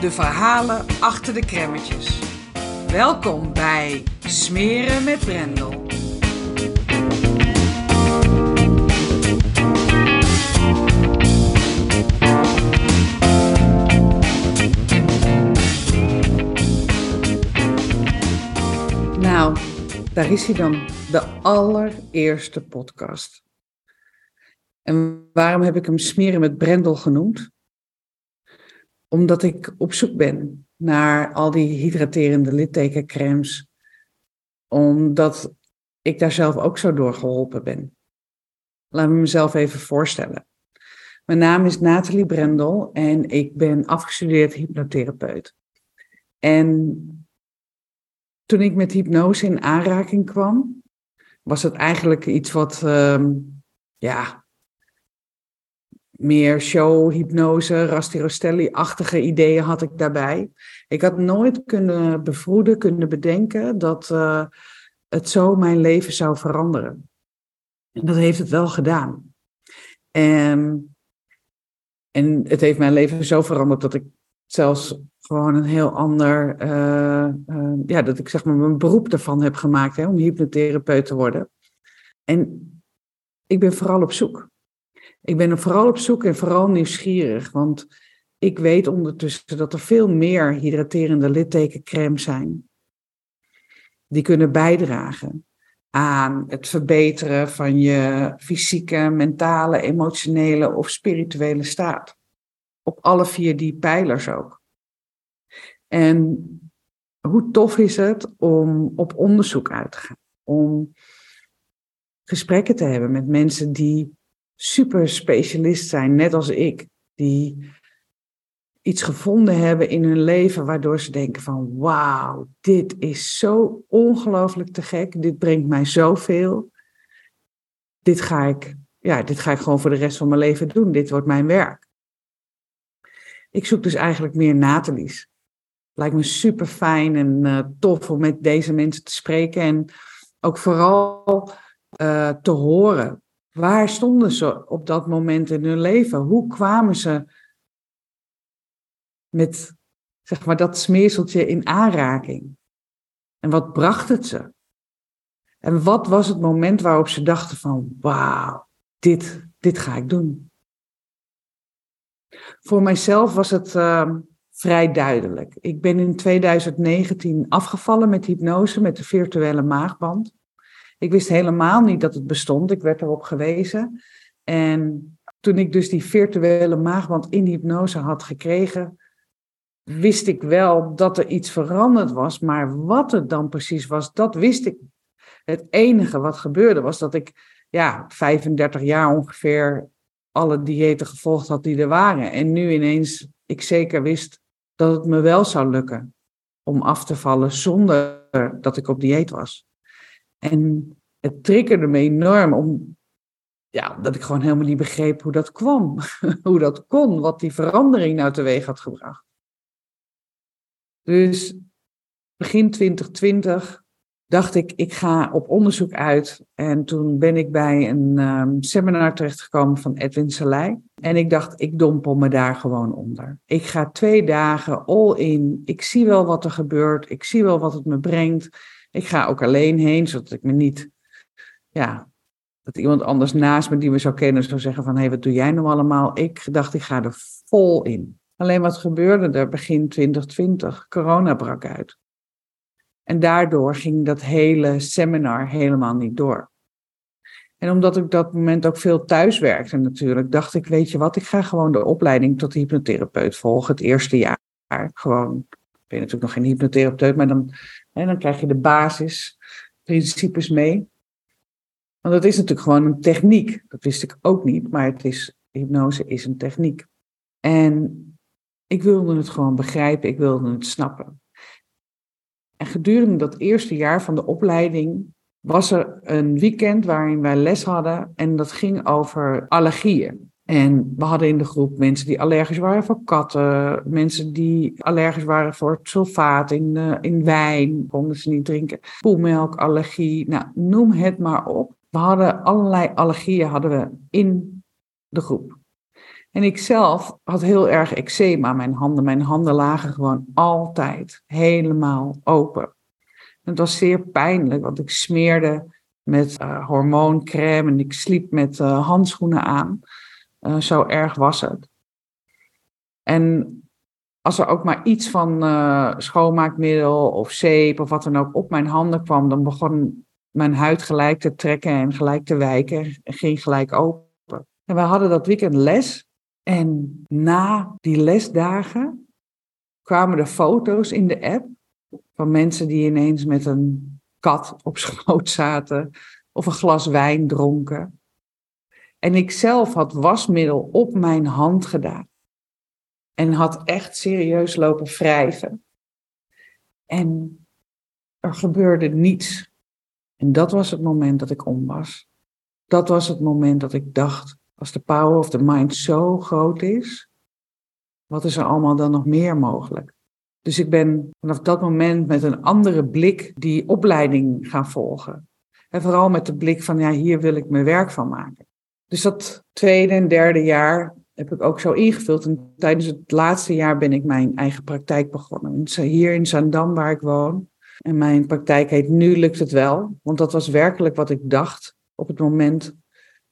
de verhalen achter de kremmetjes. Welkom bij Smeren met Brendel. Nou, daar is hij dan, de allereerste podcast. En waarom heb ik hem Smeren met Brendel genoemd? Omdat ik op zoek ben naar al die hydraterende littekencremes. Omdat ik daar zelf ook zo door geholpen ben. Laat me mezelf even voorstellen. Mijn naam is Nathalie Brendel en ik ben afgestudeerd hypnotherapeut. En toen ik met hypnose in aanraking kwam, was het eigenlijk iets wat, uh, ja, meer show, hypnose, Rasti Rostelli-achtige ideeën had ik daarbij. Ik had nooit kunnen bevroeden, kunnen bedenken dat uh, het zo mijn leven zou veranderen. En dat heeft het wel gedaan. En, en het heeft mijn leven zo veranderd dat ik zelfs gewoon een heel ander, uh, uh, ja, dat ik zeg maar mijn beroep ervan heb gemaakt hè, om hypnotherapeut te worden. En ik ben vooral op zoek. Ik ben er vooral op zoek en vooral nieuwsgierig, want ik weet ondertussen dat er veel meer hydraterende littekencremes zijn. Die kunnen bijdragen aan het verbeteren van je fysieke, mentale, emotionele of spirituele staat. Op alle vier die pijlers ook. En hoe tof is het om op onderzoek uit te gaan? Om gesprekken te hebben met mensen die super specialist zijn, net als ik, die iets gevonden hebben in hun leven waardoor ze denken van wauw, dit is zo ongelooflijk te gek, dit brengt mij zoveel. Dit ga ik, ja, dit ga ik gewoon voor de rest van mijn leven doen. Dit wordt mijn werk. Ik zoek dus eigenlijk meer Natalie's. Lijkt me super fijn en uh, tof om met deze mensen te spreken en ook vooral uh, te horen Waar stonden ze op dat moment in hun leven? Hoe kwamen ze met zeg maar, dat smeerseltje in aanraking? En wat bracht het ze? En wat was het moment waarop ze dachten van, wauw, dit, dit ga ik doen? Voor mijzelf was het uh, vrij duidelijk. Ik ben in 2019 afgevallen met hypnose, met de virtuele maagband. Ik wist helemaal niet dat het bestond. Ik werd erop gewezen. En toen ik dus die virtuele maagband in hypnose had gekregen, wist ik wel dat er iets veranderd was. Maar wat het dan precies was, dat wist ik. Het enige wat gebeurde was dat ik ja, 35 jaar ongeveer alle diëten gevolgd had die er waren. En nu ineens ik zeker wist dat het me wel zou lukken om af te vallen zonder dat ik op dieet was. En het triggerde me enorm om, ja, dat ik gewoon helemaal niet begreep hoe dat kwam. hoe dat kon, wat die verandering nou teweeg had gebracht. Dus begin 2020 dacht ik, ik ga op onderzoek uit. En toen ben ik bij een um, seminar terechtgekomen van Edwin Salai. En ik dacht, ik dompel me daar gewoon onder. Ik ga twee dagen all in. Ik zie wel wat er gebeurt. Ik zie wel wat het me brengt. Ik ga ook alleen heen, zodat ik me niet, ja, dat iemand anders naast me die me zou kennen zou zeggen van, hé, hey, wat doe jij nou allemaal? Ik dacht, ik ga er vol in. Alleen wat gebeurde er begin 2020? Corona brak uit. En daardoor ging dat hele seminar helemaal niet door. En omdat ik op dat moment ook veel thuis werkte natuurlijk, dacht ik, weet je wat, ik ga gewoon de opleiding tot hypnotherapeut volgen het eerste jaar. Gewoon, ik ben natuurlijk nog geen hypnotherapeut, maar dan, hè, dan krijg je de basisprincipes mee. Want dat is natuurlijk gewoon een techniek. Dat wist ik ook niet, maar het is, hypnose is een techniek. En ik wilde het gewoon begrijpen, ik wilde het snappen. En gedurende dat eerste jaar van de opleiding was er een weekend waarin wij les hadden en dat ging over allergieën. En we hadden in de groep mensen die allergisch waren voor katten, mensen die allergisch waren voor sulfaat in, uh, in wijn, konden ze niet drinken, poelmelkallergie, nou noem het maar op. We hadden allerlei allergieën hadden we in de groep. En ik zelf had heel erg eczeem aan mijn handen. Mijn handen lagen gewoon altijd helemaal open. Het was zeer pijnlijk, want ik smeerde met uh, hormooncrème en ik sliep met uh, handschoenen aan. Uh, zo erg was het. En als er ook maar iets van schoonmaakmiddel of zeep of wat dan ook op mijn handen kwam, dan begon mijn huid gelijk te trekken en gelijk te wijken en ging gelijk open. En we hadden dat weekend les. En na die lesdagen kwamen er foto's in de app van mensen die ineens met een kat op schoot zaten of een glas wijn dronken. En ik zelf had wasmiddel op mijn hand gedaan. En had echt serieus lopen wrijven. En er gebeurde niets. En dat was het moment dat ik om was. Dat was het moment dat ik dacht, als de power of the mind zo groot is, wat is er allemaal dan nog meer mogelijk? Dus ik ben vanaf dat moment met een andere blik die opleiding gaan volgen. En vooral met de blik van, ja, hier wil ik mijn werk van maken. Dus dat tweede en derde jaar heb ik ook zo ingevuld. En tijdens het laatste jaar ben ik mijn eigen praktijk begonnen. Hier in Zandam, waar ik woon. En mijn praktijk heet Nu lukt het wel. Want dat was werkelijk wat ik dacht op het moment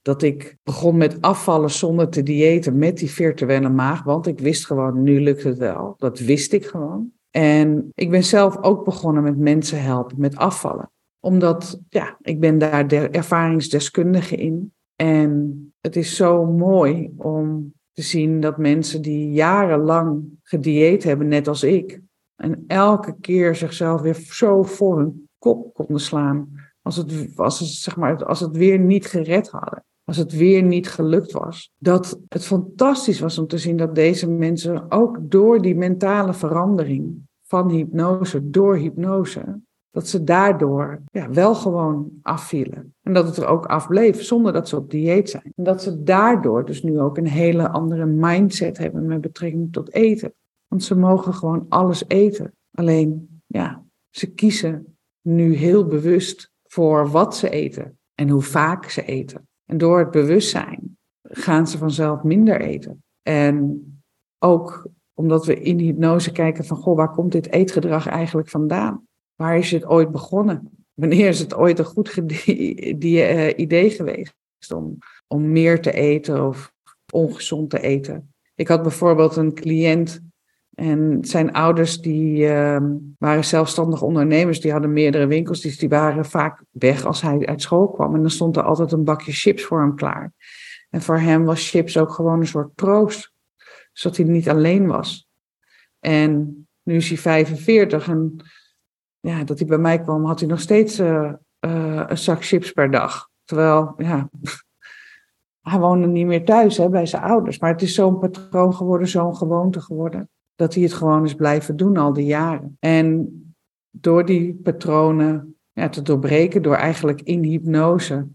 dat ik begon met afvallen zonder te diëten met die virtuele maag. Want ik wist gewoon, nu lukt het wel. Dat wist ik gewoon. En ik ben zelf ook begonnen met mensen helpen met afvallen. Omdat, ja, ik ben daar de ervaringsdeskundige in. En het is zo mooi om te zien dat mensen die jarenlang gedieet hebben, net als ik, en elke keer zichzelf weer zo voor hun kop konden slaan. Als het, als, het, zeg maar, als het weer niet gered hadden als het weer niet gelukt was. Dat het fantastisch was om te zien dat deze mensen ook door die mentale verandering van hypnose, door hypnose, dat ze daardoor ja, wel gewoon afvielen. En dat het er ook afbleef zonder dat ze op dieet zijn. En dat ze daardoor dus nu ook een hele andere mindset hebben met betrekking tot eten. Want ze mogen gewoon alles eten. Alleen, ja, ze kiezen nu heel bewust voor wat ze eten en hoe vaak ze eten. En door het bewustzijn gaan ze vanzelf minder eten. En ook omdat we in hypnose kijken van, goh, waar komt dit eetgedrag eigenlijk vandaan? Waar is het ooit begonnen? Wanneer is het ooit een goed uh, idee geweest om, om meer te eten of ongezond te eten? Ik had bijvoorbeeld een cliënt en zijn ouders die uh, waren zelfstandig ondernemers, die hadden meerdere winkels, dus die waren vaak weg als hij uit school kwam. En dan stond er altijd een bakje chips voor hem klaar. En voor hem was chips ook gewoon een soort troost, zodat hij niet alleen was. En nu is hij 45 en ja, dat hij bij mij kwam, had hij nog steeds uh, uh, een zak chips per dag. Terwijl, ja, hij woonde niet meer thuis hè, bij zijn ouders. Maar het is zo'n patroon geworden, zo'n gewoonte geworden dat hij het gewoon is blijven doen al die jaren. En door die patronen ja, te doorbreken, door eigenlijk in hypnose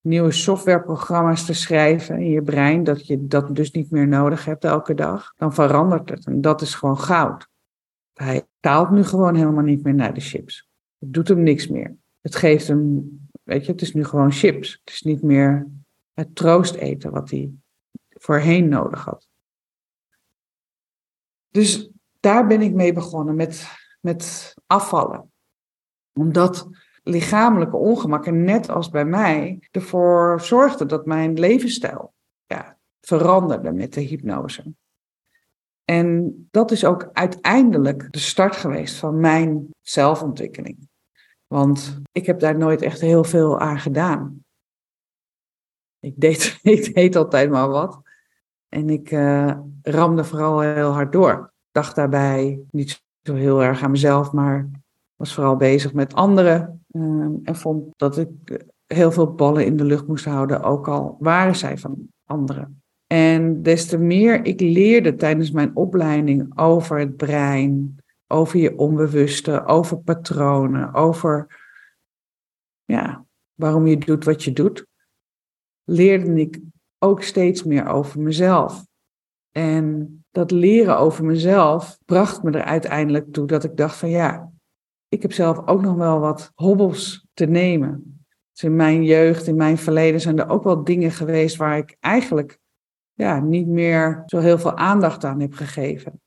nieuwe softwareprogramma's te schrijven in je brein, dat je dat dus niet meer nodig hebt elke dag, dan verandert het. En dat is gewoon goud. Hij taalt nu gewoon helemaal niet meer naar de chips. Het doet hem niks meer. Het geeft hem, weet je, het is nu gewoon chips. Het is niet meer het troost eten wat hij voorheen nodig had. Dus daar ben ik mee begonnen met, met afvallen. Omdat lichamelijke ongemakken, net als bij mij, ervoor zorgde dat mijn levensstijl ja, veranderde met de hypnose. En dat is ook uiteindelijk de start geweest van mijn zelfontwikkeling. Want ik heb daar nooit echt heel veel aan gedaan. Ik deed, ik deed altijd maar wat. En ik uh, ramde vooral heel hard door. Dacht daarbij niet zo heel erg aan mezelf, maar was vooral bezig met anderen. Uh, en vond dat ik heel veel ballen in de lucht moest houden, ook al waren zij van anderen. En des te meer ik leerde tijdens mijn opleiding over het brein, over je onbewuste, over patronen, over ja, waarom je doet wat je doet, leerde ik ook steeds meer over mezelf. En dat leren over mezelf bracht me er uiteindelijk toe dat ik dacht van ja, ik heb zelf ook nog wel wat hobbels te nemen. Dus in mijn jeugd, in mijn verleden zijn er ook wel dingen geweest waar ik eigenlijk ja, niet meer zo heel veel aandacht aan heb gegeven.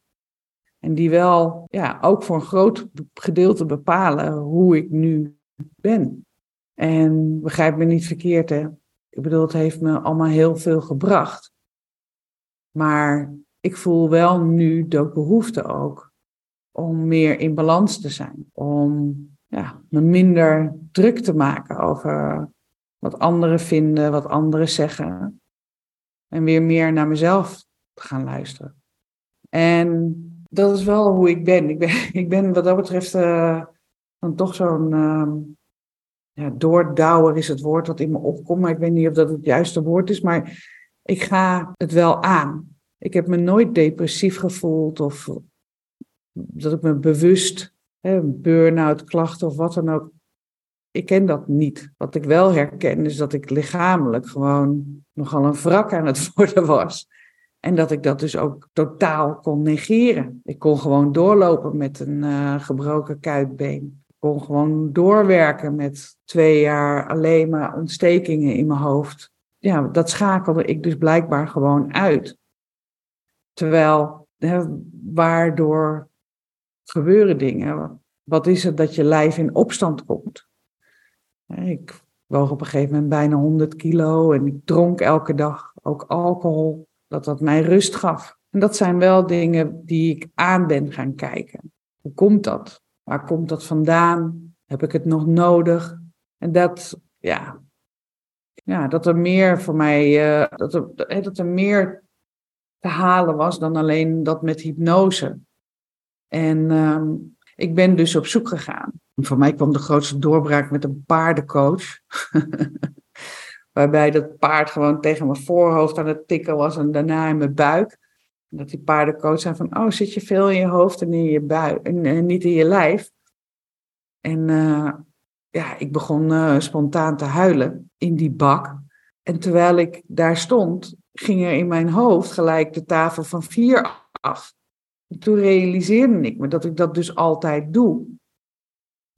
En die wel ja, ook voor een groot gedeelte bepalen hoe ik nu ben. En begrijp me niet verkeerd, hè. Ik bedoel, het heeft me allemaal heel veel gebracht. Maar ik voel wel nu de behoefte ook om meer in balans te zijn. Om ja, me minder druk te maken over wat anderen vinden, wat anderen zeggen. En weer meer naar mezelf te gaan luisteren. En dat is wel hoe ik ben. Ik ben, ik ben wat dat betreft uh, dan toch zo'n uh, ja, doordouwer is het woord wat in me opkomt. Maar ik weet niet of dat het juiste woord is. Maar ik ga het wel aan. Ik heb me nooit depressief gevoeld of dat ik me bewust, burn-out, klachten of wat dan ook, ik ken dat niet. Wat ik wel herken is dat ik lichamelijk gewoon nogal een wrak aan het worden was. En dat ik dat dus ook totaal kon negeren. Ik kon gewoon doorlopen met een uh, gebroken kuitbeen. Ik kon gewoon doorwerken met twee jaar alleen maar ontstekingen in mijn hoofd. Ja, dat schakelde ik dus blijkbaar gewoon uit. Terwijl, waardoor gebeuren dingen? Wat is het dat je lijf in opstand komt? Ik woog op een gegeven moment bijna 100 kilo en ik dronk elke dag ook alcohol, dat dat mij rust gaf. En dat zijn wel dingen die ik aan ben gaan kijken. Hoe komt dat? Waar komt dat vandaan? Heb ik het nog nodig? En dat, ja, ja dat er meer voor mij, uh, dat, er, dat er meer te halen was dan alleen dat met hypnose. En uh, ik ben dus op zoek gegaan voor mij kwam de grootste doorbraak met een paardencoach. Waarbij dat paard gewoon tegen mijn voorhoofd aan het tikken was en daarna in mijn buik. Dat die paardencoach zei van, oh, zit je veel in je hoofd en in je en, niet in je lijf? En uh, ja, ik begon uh, spontaan te huilen in die bak. En terwijl ik daar stond, ging er in mijn hoofd gelijk de tafel van vier af. En toen realiseerde ik me dat ik dat dus altijd doe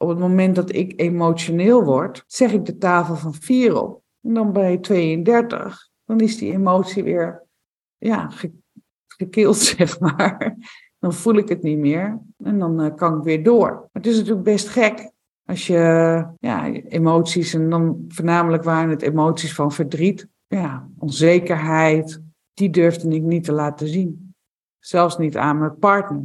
op het moment dat ik emotioneel word, zeg ik de tafel van 4 op. En dan bij 32, dan is die emotie weer ja, gekild, zeg maar. Dan voel ik het niet meer en dan uh, kan ik weer door. Maar het is natuurlijk best gek als je ja, emoties, en dan voornamelijk waren het emoties van verdriet, ja, onzekerheid, die durfde ik niet te laten zien. Zelfs niet aan mijn partner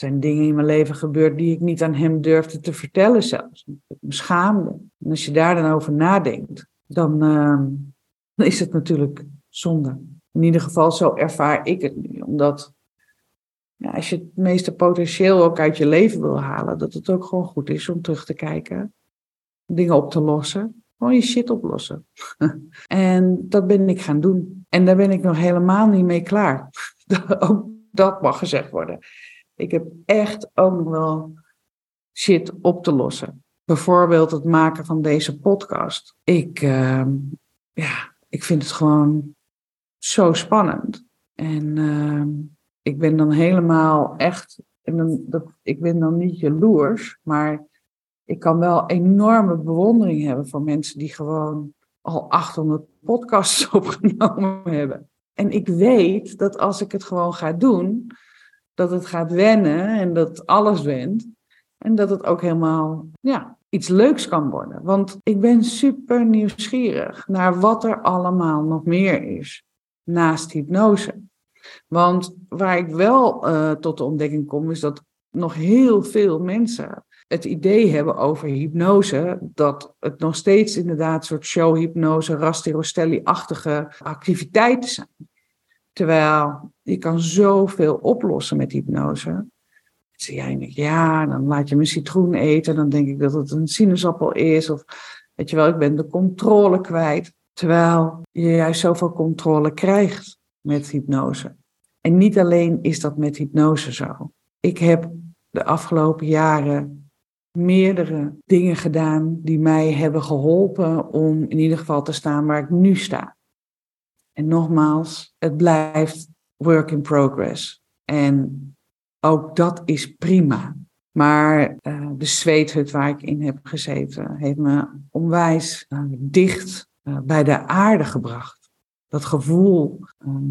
zijn dingen in mijn leven gebeurd die ik niet aan hem durfde te vertellen zelfs. Ik me schaamde. En als je daar dan over nadenkt, dan, uh, dan is het natuurlijk zonde. In ieder geval, zo ervaar ik het nu. Omdat ja, als je het meeste potentieel ook uit je leven wil halen, dat het ook gewoon goed is om terug te kijken, dingen op te lossen. Gewoon je shit oplossen. en dat ben ik gaan doen. En daar ben ik nog helemaal niet mee klaar. ook dat mag gezegd worden. Ik heb echt ook nog wel shit op te lossen. Bijvoorbeeld het maken van deze podcast. Ik, uh, ja, ik vind het gewoon zo spannend. En uh, ik ben dan helemaal echt, ik ben dan niet jaloers, maar ik kan wel enorme bewondering hebben voor mensen die gewoon al 800 podcasts opgenomen hebben. En ik weet dat als ik het gewoon ga doen, dat het gaat wennen en dat alles went. En dat het ook helemaal ja, iets leuks kan worden. Want ik ben super nieuwsgierig naar wat er allemaal nog meer is naast hypnose. Want waar ik wel uh, tot de ontdekking kom, is dat nog heel veel mensen het idee hebben over hypnose, dat het nog steeds inderdaad soort showhypnose, Rastirostelli-achtige activiteiten zijn. Terwijl je kan zoveel oplossen met hypnose. Zie jij, ja, dan laat je me citroen eten, dan denk ik dat het een sinaasappel is. Of weet je wel, ik ben de controle kwijt. Terwijl je juist zoveel controle krijgt met hypnose. En niet alleen is dat met hypnose zo. Ik heb de afgelopen jaren meerdere dingen gedaan die mij hebben geholpen om in ieder geval te staan waar ik nu sta. En nogmaals, het blijft work in progress. En ook dat is prima. Maar uh, de zweethut waar ik in heb gezeten, heeft me onwijs uh, dicht uh, bij de aarde gebracht dat gevoel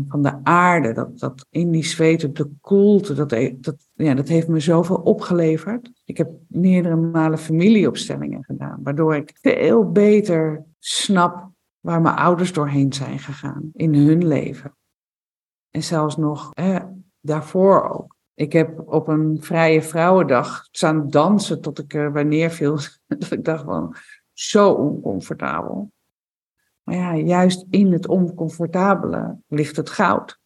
van de aarde, dat, dat in die zweet, de koelte, dat, dat, ja, dat heeft me zoveel opgeleverd. Ik heb meerdere malen familieopstellingen gedaan, waardoor ik veel beter snap waar mijn ouders doorheen zijn gegaan in hun leven. En zelfs nog daarvoor ook. Ik heb op een vrije vrouwendag staan dansen tot ik er bij neerviel. dat ik dacht van, zo oncomfortabel. Maar ja, juist in het oncomfortabele ligt het goud.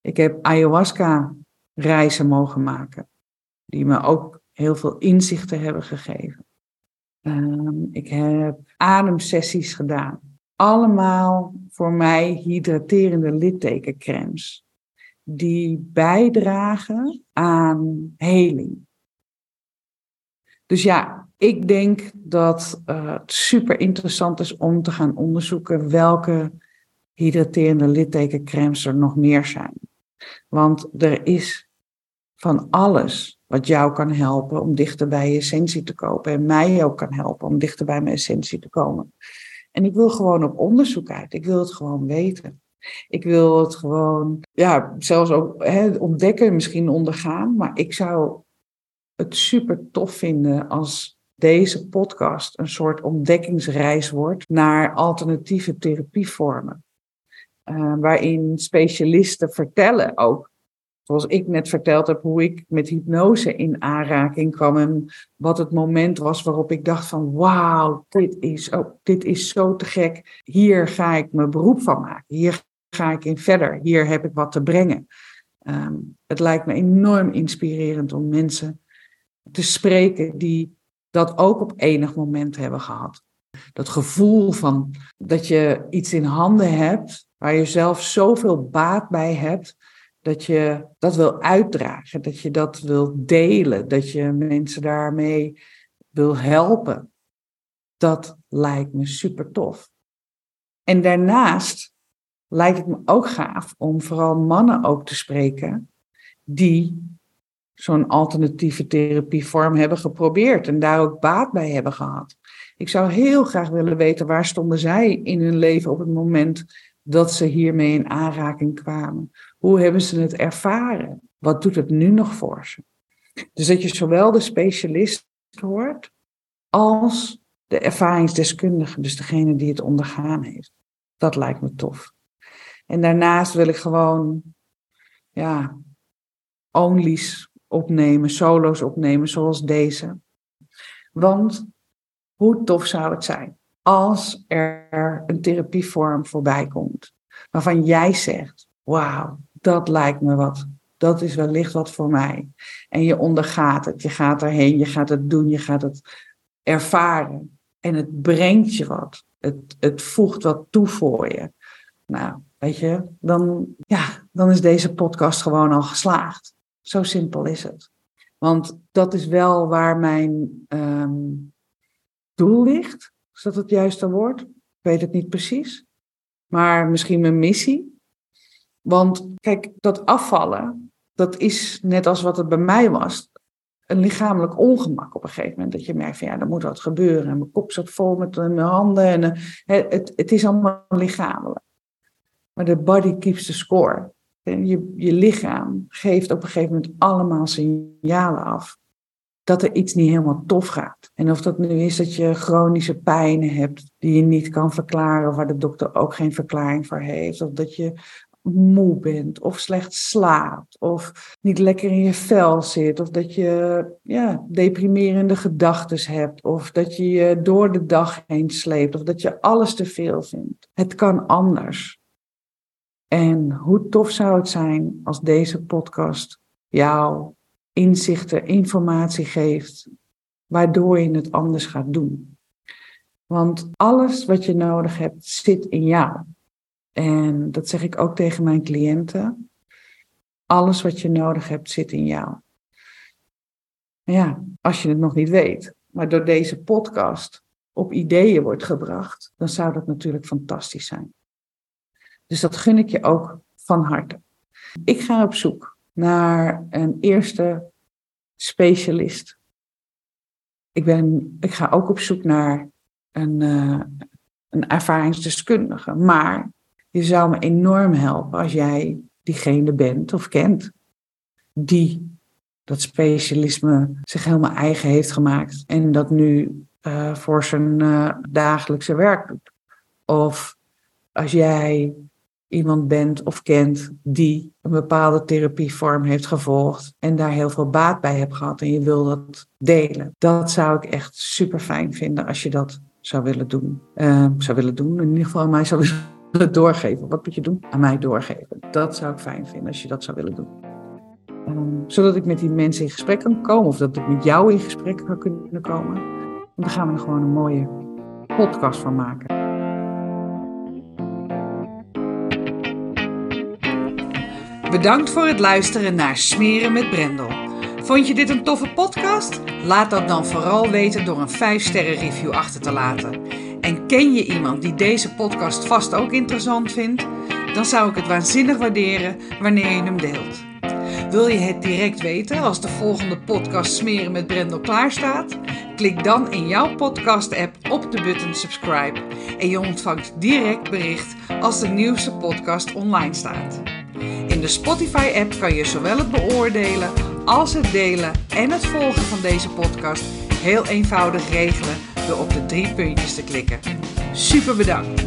Ik heb ayahuasca-reizen mogen maken, die me ook heel veel inzichten hebben gegeven. Um, ik heb ademsessies gedaan. Allemaal voor mij hydraterende littekencremes. Die bijdragen aan heling. Dus ja, ik denk dat uh, het super interessant is om te gaan onderzoeken welke hydraterende littekencremes er nog meer zijn. Want er is van alles wat jou kan helpen om dichter bij je essentie te komen. En mij ook kan helpen om dichter bij mijn essentie te komen. En ik wil gewoon op onderzoek uit. Ik wil het gewoon weten. Ik wil het gewoon, ja, zelfs ook hè, ontdekken, misschien ondergaan. Maar ik zou het super tof vinden als deze podcast een soort ontdekkingsreis wordt naar alternatieve therapievormen. Uh, waarin specialisten vertellen ook, zoals ik net verteld heb, hoe ik met hypnose in aanraking kwam en wat het moment was waarop ik dacht van wauw, dit is, oh, dit is zo te gek. Hier ga ik mijn beroep van maken. Hier ga ik in verder. Hier heb ik wat te brengen. Um, het lijkt me enorm inspirerend om mensen te spreken die dat ook op enig moment hebben gehad. Dat gevoel van dat je iets in handen hebt waar je zelf zoveel baat bij hebt, dat je dat wil uitdragen, dat je dat wil delen, dat je mensen daarmee wil helpen. Dat lijkt me super tof. En daarnaast lijkt het me ook gaaf om vooral mannen ook te spreken die zo'n alternatieve therapievorm hebben geprobeerd en daar ook baat bij hebben gehad. Ik zou heel graag willen weten waar stonden zij in hun leven op het moment dat ze hiermee in aanraking kwamen. Hoe hebben ze het ervaren? Wat doet het nu nog voor ze? Dus dat je zowel de specialist hoort als de ervaringsdeskundige, dus degene die het ondergaan heeft. Dat lijkt me tof. En daarnaast wil ik gewoon, ja, onlys opnemen, solo's opnemen zoals deze. Want hoe tof zou het zijn als er een therapievorm voorbij komt waarvan jij zegt, wauw, dat lijkt me wat. Dat is wellicht wat voor mij. En je ondergaat het, je gaat erheen, je gaat het doen, je gaat het ervaren. En het brengt je wat. Het, het voegt wat toe voor je. Nou, weet je, dan, ja, dan is deze podcast gewoon al geslaagd. Zo simpel is het. Want dat is wel waar mijn um, doel ligt. Is dat het juiste woord? Ik weet het niet precies. Maar misschien mijn missie. Want kijk, dat afvallen, dat is net als wat het bij mij was. Een lichamelijk ongemak op een gegeven moment. Dat je merkt van ja, er moet wat gebeuren. En mijn kop zat vol met mijn handen. En, uh, het, het is allemaal lichamelijk. Maar de body keeps the score. Je, je lichaam geeft op een gegeven moment allemaal signalen af dat er iets niet helemaal tof gaat. En of dat nu is dat je chronische pijnen hebt die je niet kan verklaren, waar de dokter ook geen verklaring voor heeft. Of dat je moe bent of slecht slaapt of niet lekker in je vel zit of dat je ja, deprimerende gedachten hebt of dat je je door de dag heen sleept of dat je alles te veel vindt. Het kan anders. En hoe tof zou het zijn als deze podcast jou inzichten, informatie geeft, waardoor je het anders gaat doen. Want alles wat je nodig hebt zit in jou. En dat zeg ik ook tegen mijn cliënten. Alles wat je nodig hebt zit in jou. Ja, als je het nog niet weet, maar door deze podcast op ideeën wordt gebracht, dan zou dat natuurlijk fantastisch zijn. Dus dat gun ik je ook van harte. Ik ga op zoek naar een eerste specialist. Ik, ben, ik ga ook op zoek naar een, uh, een ervaringsdeskundige. Maar je zou me enorm helpen als jij diegene bent of kent die dat specialisme zich helemaal eigen heeft gemaakt en dat nu uh, voor zijn uh, dagelijkse werk doet. Of als jij iemand bent of kent die een bepaalde therapievorm heeft gevolgd en daar heel veel baat bij hebt gehad en je wil dat delen. Dat zou ik echt super fijn vinden als je dat zou willen doen. Uh, zou willen doen, in ieder geval mij zou willen doorgeven. Wat moet je doen? Aan mij doorgeven. Dat zou ik fijn vinden als je dat zou willen doen. Um, zodat ik met die mensen in gesprek kan komen of dat ik met jou in gesprek kan kunnen komen. En dan gaan we er gewoon een mooie podcast van maken. Bedankt voor het luisteren naar Smeren met Brendel. Vond je dit een toffe podcast? Laat dat dan vooral weten door een 5-sterren review achter te laten. En ken je iemand die deze podcast vast ook interessant vindt? Dan zou ik het waanzinnig waarderen wanneer je hem deelt. Wil je het direct weten als de volgende podcast Smeren met Brendel klaar staat? Klik dan in jouw podcast-app op de button subscribe en je ontvangt direct bericht als de nieuwste podcast online staat. De Spotify-app kan je zowel het beoordelen als het delen en het volgen van deze podcast heel eenvoudig regelen door op de drie puntjes te klikken. Super bedankt!